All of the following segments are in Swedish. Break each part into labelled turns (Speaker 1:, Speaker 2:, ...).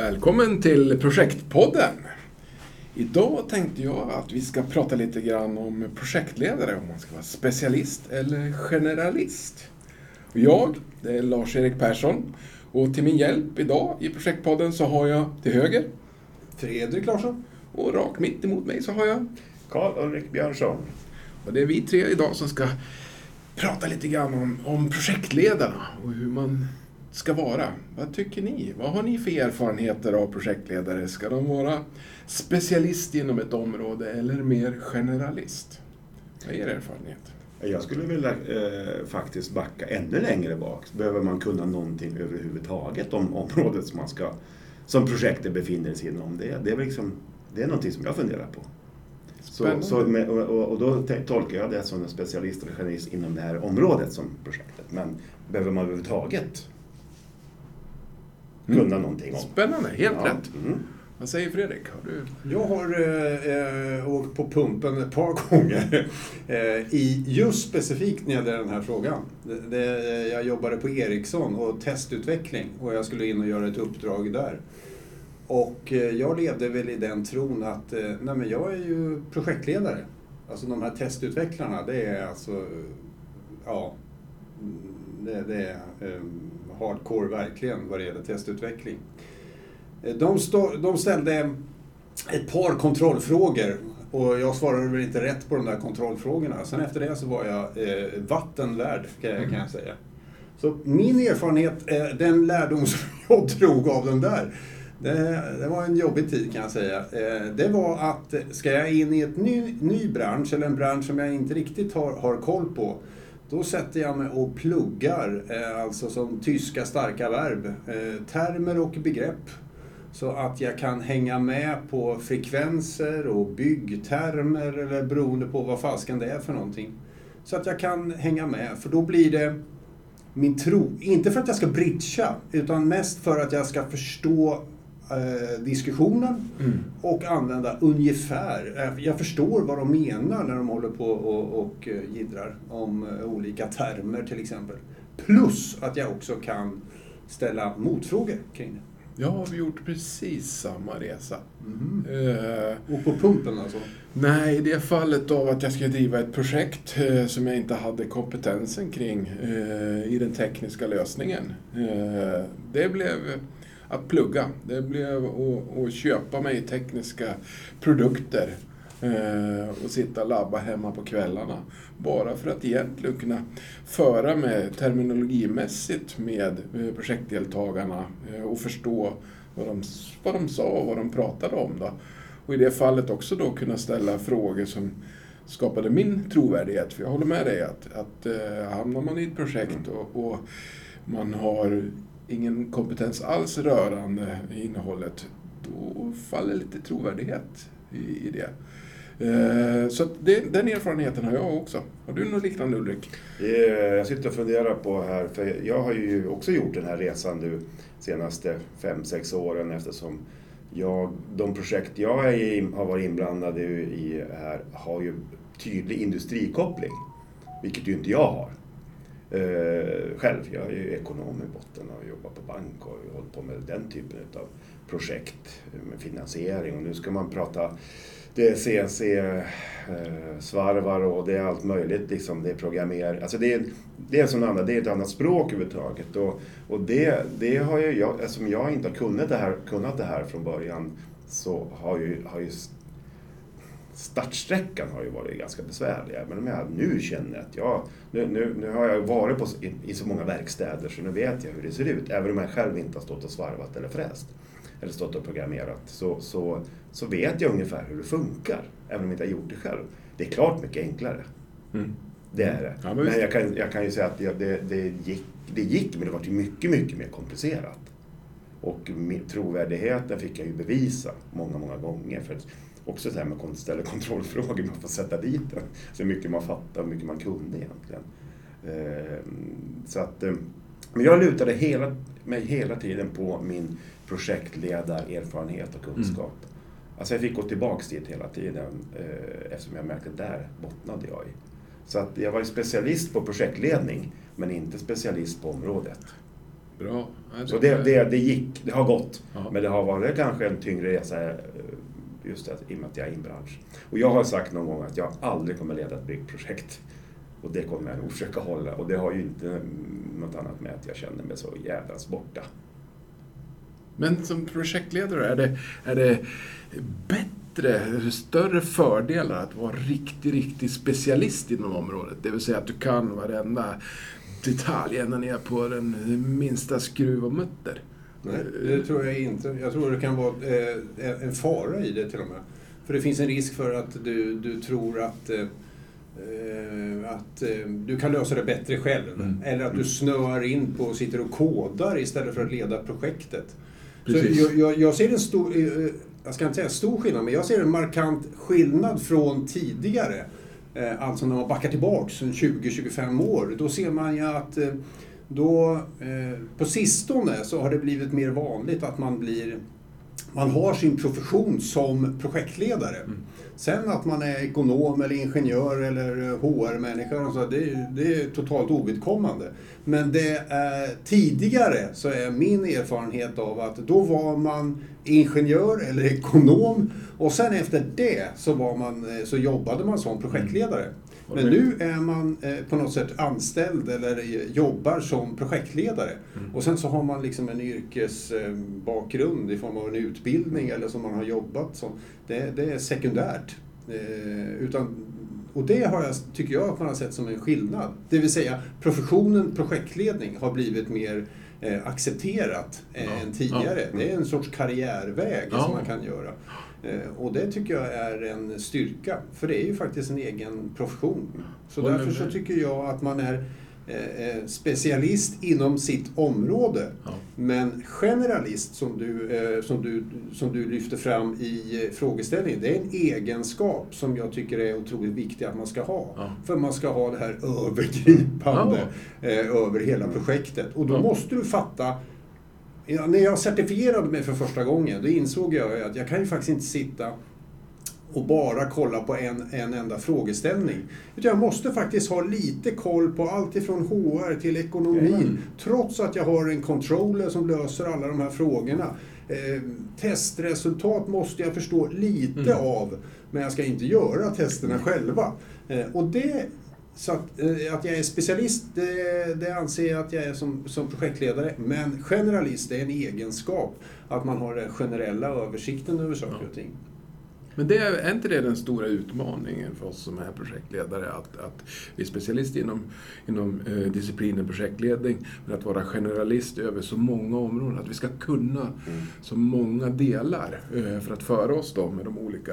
Speaker 1: Välkommen till Projektpodden. Idag tänkte jag att vi ska prata lite grann om projektledare, om man ska vara specialist eller generalist. Och jag, det är Lars-Erik Persson och till min hjälp idag i Projektpodden så har jag till höger
Speaker 2: Fredrik Larsson.
Speaker 1: och rakt mitt emot mig så har jag
Speaker 3: Karl-Ulrik Björnsson.
Speaker 1: Och det är vi tre idag som ska prata lite grann om, om projektledarna och hur man ska vara. Vad tycker ni? Vad har ni för erfarenheter av projektledare? Ska de vara specialist inom ett område eller mer generalist? Vad är er erfarenhet?
Speaker 3: Jag skulle vilja eh, faktiskt backa ännu längre bak. Behöver man kunna någonting överhuvudtaget om området som, man ska, som projektet befinner sig inom? Det, det, är liksom, det är någonting som jag funderar på. Så,
Speaker 1: Spännande.
Speaker 3: så, med, och, och då tolkar jag det som en specialist eller generalist inom det här området som projektet. Men behöver man överhuvudtaget
Speaker 1: Mm.
Speaker 3: kunna någonting om?
Speaker 1: Spännande, helt
Speaker 3: Ja,
Speaker 1: rätt.
Speaker 3: Mm.
Speaker 1: Vad säger Fredrik? Har du...
Speaker 2: Jag har eh, eh, åkt på pumpen ett par gånger. Eh, i just specifikt när det den här frågan. Det, det, jag jobbade på Ericsson och testutveckling och jag skulle in och göra ett uppdrag där. Och eh, jag levde väl i den tron att eh, nej men jag är ju projektledare. Alltså de här testutvecklarna, det är alltså, ja, mm, det, det är eh, hardcore verkligen vad det gäller testutveckling. Eh, De, stå, de ställde ett par kontrollfrågor och jag svarade väl inte rätt på de där kontrollfrågorna. Sen efter det så var jag eh, vattenvärd kan jag, kan jag säga. Så min erfarenhet, eh, den lärdom som jag drog av den där, det, det var en jobbig tid kan jag säga. Eh, det var att eh, ska jag in i ett ny, ny bransch eller en bransch som jag inte riktigt har, har koll på då sätter jag mig och pluggar, eh, alltså som tyska starka verb, eh, termer och begrepp. Så att jag kan hänga med på frekvenser och byggtermer eller beroende på vad fasken det är för någonting. Så att jag kan hänga med, för då blir det min tro, inte för att jag ska bridga, utan mest för att jag ska förstå eh, diskussionen och använda ungefär. Eh, Jag förstår vad de menar när de håller på och, och eh, jiddrar om eh, olika termer till exempel. Plus att jag också kan ställa motfrågor kring det.
Speaker 1: Jag har gjort precis samma resa.
Speaker 2: Mhm.
Speaker 1: Eh,
Speaker 2: Och på pumpen alltså?
Speaker 1: Nej, i det fallet av att jag skulle driva ett projekt eh, som jag inte hade kompetensen kring eh, i den tekniska lösningen. Eh, det blev att plugga. Det blev att, att köpa mig tekniska produkter eh, och sitta och labba hemma på kvällarna. Bara för att egentligen kunna föra mig terminologimässigt med eh, projektdeltagarna eh, och förstå vad de, vad de sa och vad de pratade om. Då. Och i det fallet också då kunna ställa frågor som skapade min trovärdighet. För jag håller med dig att, att eh, hamnar man i ett projekt och, och man har ingen kompetens alls rörande innehållet, då faller lite trovärdighet i, i det. Eh, så det, den erfarenheten har jag också. Har du något liknande Ulrik?
Speaker 3: Jag sitter och funderar på här, för jag har ju också gjort den här resan nu senaste fem sex åren eftersom jag, de projekt jag är i, har varit inblandad i här har ju tydlig industrikoppling, vilket ju inte jag har. Eh, själv, jag är ju ekonom i botten och jobbar på bank och har hållit på med den typen av projekt med finansiering och nu ska man prata det är CNC-svarvar eh, och det är allt möjligt. Liksom. Det är programmering. Alltså det, är, det, är sån annan, det är ett annat språk överhuvudtaget. Och, och det, det har ju jag, eftersom jag inte har kunnat det här, kunnat det här från början så har ju, har ju startsträckan har ju varit ganska besvärlig. Om jag nu känner att jag, nu, nu, nu har jag varit på, i, i så många verkstäder så nu vet jag hur det ser ut. Även om jag själv inte har stått och svarvat eller fräst eller stått och programmerat så, så, så vet jag ungefär hur det funkar. Även om jag inte har gjort det själv. Det är klart mycket enklare. Det är det.
Speaker 1: Ja, men
Speaker 3: men jag kan, jag kan ju säga att det, det, det, gick, det gick, men det var mycket, mycket mer komplicerat. Och trovärdigheten fick jag ju bevisa många, många gånger. För också det här med att ställa kontrollfrågor, man får sätta dit den. Så mycket man fattade och hur mycket man kunde egentligen. Eh, Så att, eh, men jag lutade hela, mig hela tiden på min projektledarerfarenhet och kunskap. Alltså jag fick gå tillbaks dit hela tiden eh, eftersom jag märkte att där bottnade jag i. Så att jag var ju specialist på projektledning men inte specialist på området.
Speaker 1: Bra. Ja,
Speaker 3: Så det, det, det gick, det har gått.
Speaker 1: Ja.
Speaker 3: Men det har varit kanske en tyngre resa eh, just det, i och med att jag är i en bransch. Och jag har sagt någon gång att jag aldrig kommer leda ett byggprojekt. Och det kommer jag nog försöka hålla. Och det har ju inte något annat med att jag känner mig så jävlas borta.
Speaker 1: Men som projektledare, är det, är det bättre, är det större fördelar att vara riktig, riktig specialist inom området? Det vill säga att du kan varenda detalj, ända ner på den minsta skruv och mutter.
Speaker 2: Nej, det tror jag inte. Jag tror det kan vara eh, en fara i det till och med. För det finns en risk för att du, du tror att, eh, eh, att eh, du kan lösa det bättre själv.
Speaker 1: Mm.
Speaker 2: Eller att du snöar in på och sitter och kodar istället för att leda projektet. Så
Speaker 1: Precis.
Speaker 2: jag, jag, jag ser en stor, eh, jag ska inte säga stor skillnad, men jag ser en markant skillnad från tidigare. Eh, Alltså när man backar tillbaks en 20-25 år, då ser man ju att eh, då, eh, på sistone så har det blivit mer vanligt att man blir man har sin profession som projektledare. Sen att man är ekonom eller ingenjör eller HR-människa, och så, det, är- det är totalt ovidkommande. Men det är, tidigare så är min erfarenhet av att då var man ingenjör eller ekonom och sen efter det så, var man, eh, så jobbade man som projektledare. Men nu är man eh, på något sätt anställd eller eh, jobbar som projektledare. Och sen så har man liksom en yrkesbakgrund i form av en utbildning eller som man har jobbat som. Det, det är sekundärt. Eh, utan, och det har jag, tycker jag att man har sett som en skillnad. Det vill säga professionen projektledning har blivit mer eh, accepterat eh,
Speaker 1: Ja.
Speaker 2: än tidigare.
Speaker 3: Ja.
Speaker 2: Det är en sorts karriärväg
Speaker 1: Ja.
Speaker 2: som man kan göra. Eh, Och det tycker jag är en styrka, för det är ju faktiskt en egen profession. Så därför så tycker jag att man är eh, eh, specialist inom sitt område.
Speaker 1: Ja.
Speaker 2: Men generalist, som du, som, du, som du lyfter fram i frågeställningen, det är en egenskap som jag tycker är otroligt viktig att man ska ha.
Speaker 1: Ja.
Speaker 2: För man ska ha det här övergripande eh, över hela projektet. Och då
Speaker 1: Ja.
Speaker 2: måste du fatta Ja, när jag certifierade mig för första gången, då insåg jag att jag kan ju faktiskt inte sitta och bara kolla på en, en enda frågeställning. Utan jag måste faktiskt ha lite koll på allt ifrån HR till ekonomi.
Speaker 1: Mm.
Speaker 2: Trots att jag har en controller som löser alla de här frågorna. Eh, testresultat måste jag förstå lite
Speaker 1: Mm.
Speaker 2: av. Men jag ska inte göra testerna själva. Eh, och det, så att, eh, att jag är specialist, det, det anser jag att jag är som, som projektledare. Men generalist, är en egenskap. Att man har den generella översikten över saker och ting.
Speaker 1: Men det är, inte det den stora utmaningen för oss som är projektledare? Att, att vi är specialister inom, inom eh, disciplinen projektledning, men att vara generalist över så många områden. Att vi ska kunna så många delar eh, för att föra oss då med de olika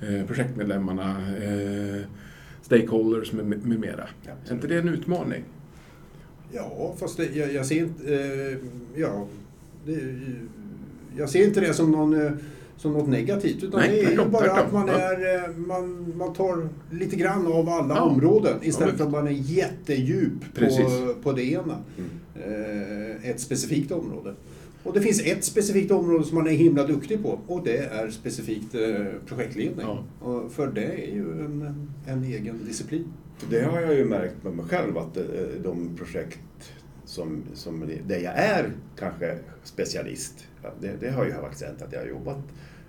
Speaker 1: eh, projektmedlemmarna, eh, stakeholders med, med mera. Är inte det en utmaning?
Speaker 2: Ja, fast det, jag, jag ser inte... Eh, ja, det, jag ser inte det som, någon, eh, som något negativt. Utan
Speaker 1: Nej,
Speaker 2: det är ju bara
Speaker 1: tvärtom.
Speaker 2: att man, är, eh, man, man tar lite grann av alla
Speaker 1: Ja.
Speaker 2: områden istället
Speaker 1: Ja,
Speaker 2: för att man är jättedjup
Speaker 1: Precis.
Speaker 2: på, på det ena. Eh, ett specifikt område. Och det finns ett specifikt område som man är himla duktig på och det är specifikt eh, projektledning.
Speaker 1: Ja.
Speaker 2: Och för det är ju en, en egen disciplin.
Speaker 3: Det har jag ju märkt med mig själv att eh, de projekt som, som där jag är kanske specialist, det, det har ju faktiskt hänt att jag har jobbat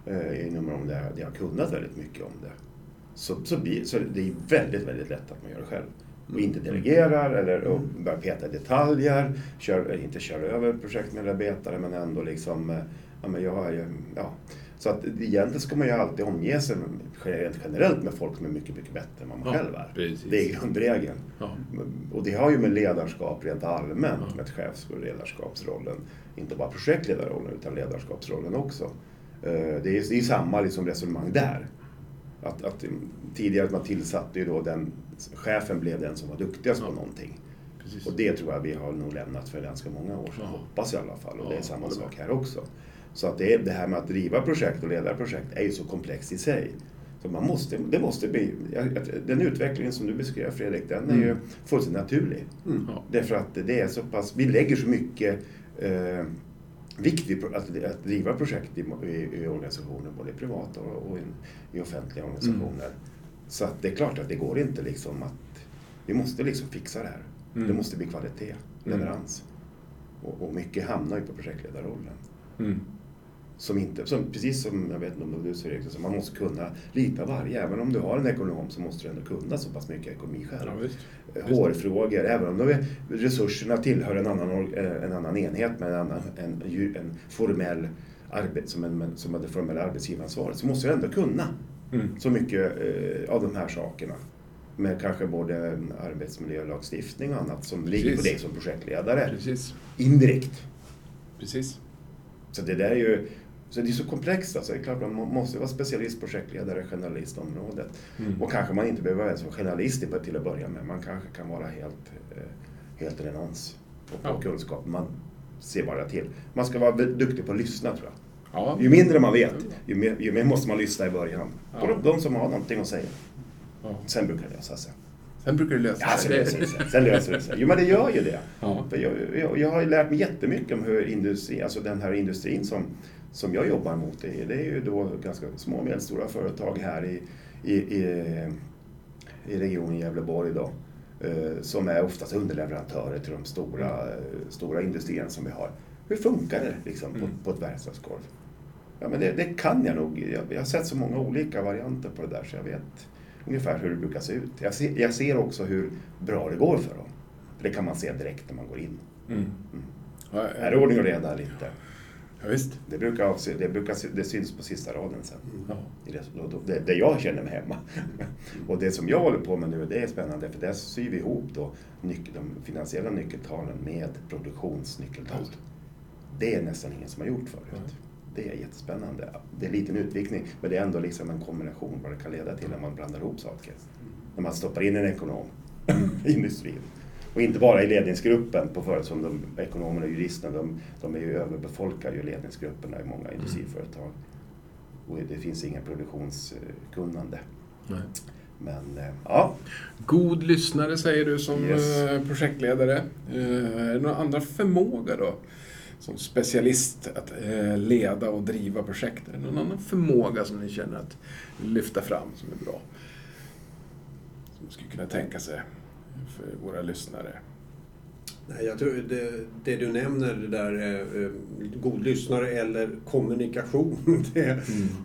Speaker 3: eh, inom områden där jag har kunnat väldigt mycket om det. Så, så, så det är väldigt, väldigt lätt att man gör det själv. Och inte delegerar eller och börjar peta i detaljer, kör, eh, inte kör över projektmedarbetare men ändå liksom, eh, ja men jag ju, ja. Så att egentligen ska man ju alltid omge sig rent generellt med folk som är mycket, mycket bättre än vad man
Speaker 1: Ja,
Speaker 3: själv är.
Speaker 1: precis.
Speaker 3: Det är grundregeln.
Speaker 1: Ja.
Speaker 3: Och det har ju med ledarskap rent allmänt,
Speaker 1: Ja.
Speaker 3: med chefs och ledarskapsrollen. Inte bara projektledarrollen utan ledarskapsrollen också. Eh, Det är, det är samma liksom resonemang där. Att, att tidigare att man tillsatte ju då den, chefen blev den som var duktigast på
Speaker 1: Ja.
Speaker 3: någonting.
Speaker 1: Precis.
Speaker 3: Och det tror jag vi har nog lämnat för ganska många år sedan,
Speaker 1: Ja.
Speaker 3: hoppas jag i alla fall. Och det är
Speaker 1: Ja,
Speaker 3: samma
Speaker 1: håller
Speaker 3: sak här också. Så att det, det här med att driva projekt och leda projekt är ju så komplext i sig. Så man måste, det måste bli, den utvecklingen som du beskrev Fredrik, den är ju
Speaker 1: Mm.
Speaker 3: fullständigt naturlig.
Speaker 2: Mm.
Speaker 1: Ja.
Speaker 3: Därför att det är så pass, vi lägger så mycket eh, vikt vid pro- att, att driva projekt i, i, i organisationer, både privata och, och i, i offentliga organisationer. Så att det är klart att det går inte liksom att, vi måste liksom fixa det här.
Speaker 1: Mm.
Speaker 3: Det måste bli kvalitet,
Speaker 1: Mm.
Speaker 3: leverans. Och, och mycket hamnar ju på projektledarrollen. Som inte, som, precis som, jag vet inte om du säger så man måste kunna lita varje. Även om du har en ekonom så måste du ändå kunna så pass mycket ekonomi själv.
Speaker 1: Ja, visst.
Speaker 3: Eh, Hårfrågor, även om de är, resurserna tillhör en annan, eh, en annan enhet med en, annan, en, en formell arbet, som, en, som det formella arbetsgivaransvaret, så måste du ändå kunna
Speaker 1: Mm.
Speaker 3: så mycket eh, av de här sakerna. Med kanske både arbetsmiljölagstiftning och annat som ligger på
Speaker 1: Precis.
Speaker 3: dig som projektledare.
Speaker 1: Precis.
Speaker 3: Indirekt.
Speaker 1: Precis.
Speaker 3: Så det där är ju så det är så komplext. Alltså. Det är klart man må- måste vara specialist, projektledare, generalist området.
Speaker 1: Mm.
Speaker 3: Och kanske man inte behöver vara generalist till att börja med. Man kanske kan vara helt, eh, helt renons på, på
Speaker 1: Ja.
Speaker 3: kunskap. Man ser bara till. Man ska vara duktig på att lyssna tror jag.
Speaker 1: Ja.
Speaker 3: Ju mindre man vet, ju mer, ju mer måste man lyssna i början.
Speaker 1: Ja.
Speaker 3: På de, de som har någonting att säga.
Speaker 1: Ja.
Speaker 3: Sen brukar det lösa sig.
Speaker 1: Sen brukar det lösa
Speaker 3: Ja, sen
Speaker 1: sig.
Speaker 3: löser det sig. Sen löser det sig. Jo, men det gör ju det.
Speaker 1: Ja.
Speaker 3: För jag, jag, jag har ju lärt mig jättemycket om hur industri, alltså den här industrin som, som jag jobbar mot, det är, det är ju då ganska små och medelstora företag här i, i, i, i regionen Gävleborg då, eh, som är oftast underleverantörer till de stora, eh, stora industrierna som vi har. Hur funkar det liksom på,
Speaker 1: Mm.
Speaker 3: på ett verkstadsgolv? Ja, men det, det kan jag nog. Jag, jag har sett så många olika varianter på det där så jag vet ungefär hur det brukar se ut. Jag ser, jag ser också hur bra det går för dem. För det kan man se direkt när man går in.
Speaker 1: Mm. Ja,
Speaker 3: Är det ordning och reda inte?
Speaker 1: Ja, visst.
Speaker 3: Det, brukar, det, brukar, det syns på sista raden sen.
Speaker 1: Ja.
Speaker 3: Det, det jag känner mig hemma. Och det som jag håller på med nu, det är spännande för där syr vi ihop då nyc- de finansiella nyckeltalen med produktionsnyckeltal. Det är nästan ingen som har gjort förut. Det är jättespännande. Det är en liten utvikning, men det är ändå liksom en kombination vad det kan leda till när man blandar ihop saker. När man stoppar in en ekonom i industrin. Och inte bara i ledningsgruppen på företag som de ekonomerna och juristerna, de, de är ju överbefolkar ju ledningsgrupperna i många industriföretag. Och det finns ingen produktionskunnande.
Speaker 1: Nej.
Speaker 3: Men eh, ja,
Speaker 1: God lyssnare säger du som
Speaker 3: Yes.
Speaker 1: eh, projektledare. Eh, Är det några andra förmåga då? Som specialist att leda och driva projekt. Är det någon annan förmåga som ni känner att lyfta fram som är bra? Som skulle kunna tänka sig för våra lyssnare.
Speaker 2: Nej, jag tror det, det du nämner, det där eh, eh, god lyssnare eller kommunikation. Det,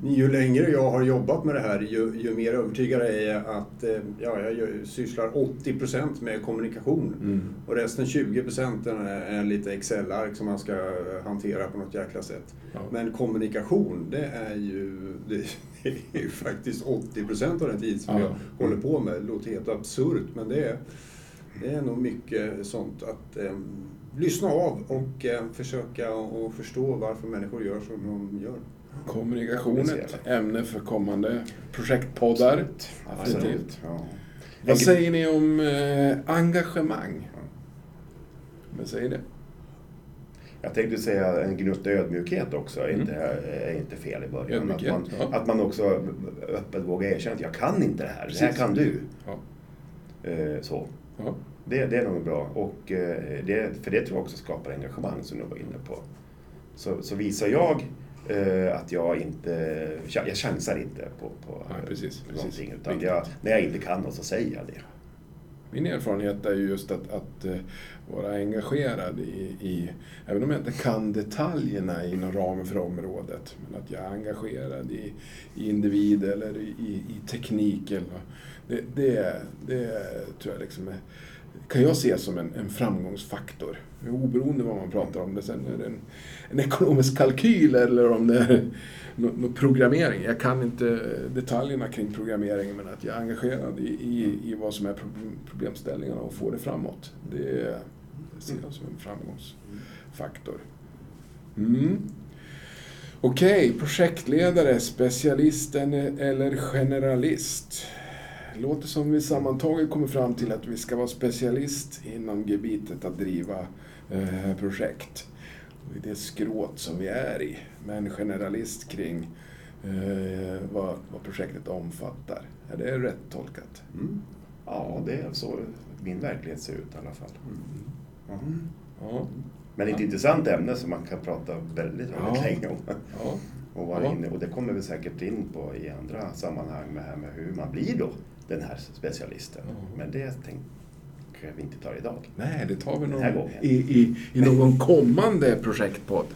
Speaker 2: Ju längre jag har jobbat med det här, ju, ju mer övertygad är jag att eh, ja, jag sysslar 80% med kommunikation.
Speaker 1: Mm.
Speaker 2: Och resten 20% är, är lite Excel-ark som man ska hantera på något jäkla sätt.
Speaker 1: Ja.
Speaker 2: Men kommunikation, det är ju, det är ju faktiskt 80% av den tid som
Speaker 1: Ja.
Speaker 2: jag håller på med. Det låter helt absurt, men det är, det är nog mycket sånt att eh, lyssna av och eh, försöka och förstå varför människor gör som de gör.
Speaker 1: Kommunikation är ett ämne för kommande projektpoddar. Definitivt.
Speaker 3: Ja.
Speaker 1: Vad säger ni om eh, engagemang? Vad säger det?
Speaker 3: Jag tänkte säga en gnutta ödmjukhet också, är
Speaker 1: Mm.
Speaker 3: inte, är inte fel i början. Att man,
Speaker 1: ja.
Speaker 3: att man också öppet vågar erkänna att jag kan inte det här, det här
Speaker 1: Precis.
Speaker 3: kan du.
Speaker 1: Ja.
Speaker 3: Eh, Så.
Speaker 1: Ja.
Speaker 3: Det, det är nog bra. Och, eh, det, för det tror jag också skapar engagemang som du var inne på. Så, så visar jag eh, att jag inte, jag chansar inte på, på
Speaker 1: Nej, precis,
Speaker 3: eh,
Speaker 1: precis.
Speaker 3: någonting. Utan jag, när jag inte kan något så säger jag det.
Speaker 1: Min erfarenhet är ju just att, att eh, vara engagerad i, i, även om jag inte kan detaljerna inom ramen för området, men att jag är engagerad i, i individ eller i, i, i teknik. Eller, det, det, det tror jag liksom är, kan jag se som en, en framgångsfaktor. Oberoende vad man pratar om det. Sen är det en, en ekonomisk kalkyl eller om det är någon nå programmering. Jag kan inte eh, detaljerna kring programmering men att jag är engagerad i, i, i vad som är problemställningarna och får det framåt. Det, ser jag som en framgångsfaktor. Mm. Okej, projektledare, specialist eller generalist? Generalist? Låter som vi sammantaget kommer fram till att vi ska vara specialist inom gebitet att driva eh, projekt. Och I det skråt som vi är i, men generalist kring eh, vad, vad projektet omfattar. Är det rätt tolkat?
Speaker 2: Mm.
Speaker 3: Ja, det är så min verklighet ser ut i alla fall. Ja.
Speaker 1: Ja.
Speaker 3: Men ett intressant ämne som man kan prata väldigt, väldigt
Speaker 1: Ja.
Speaker 3: länge om.
Speaker 1: ja.
Speaker 3: Och, vara inne, och det kommer vi säkert in på i andra sammanhang med, här med hur man blir då den här specialisten.
Speaker 1: Ja.
Speaker 3: Men det tänk, kanske vi inte tar idag.
Speaker 1: Nej, det tar vi någon, i, i, i någon kommande projektpodd.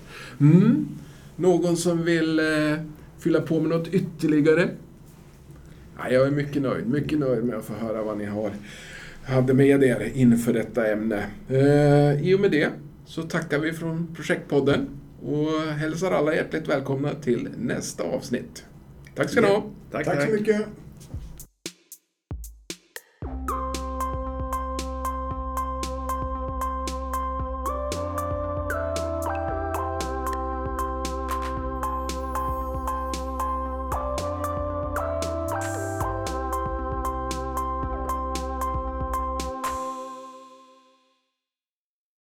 Speaker 1: Mm. Någon som vill eh, fylla på med något ytterligare? Ja, jag är mycket nöjd. Mycket nöjd med att få höra vad ni har hade med er inför detta ämne. Eh, I och med det så tackar vi från Projektpodden och hälsar alla hjärtligt välkomna till nästa avsnitt. Tack ska ni ha!
Speaker 3: Tack,
Speaker 2: Tack så mycket.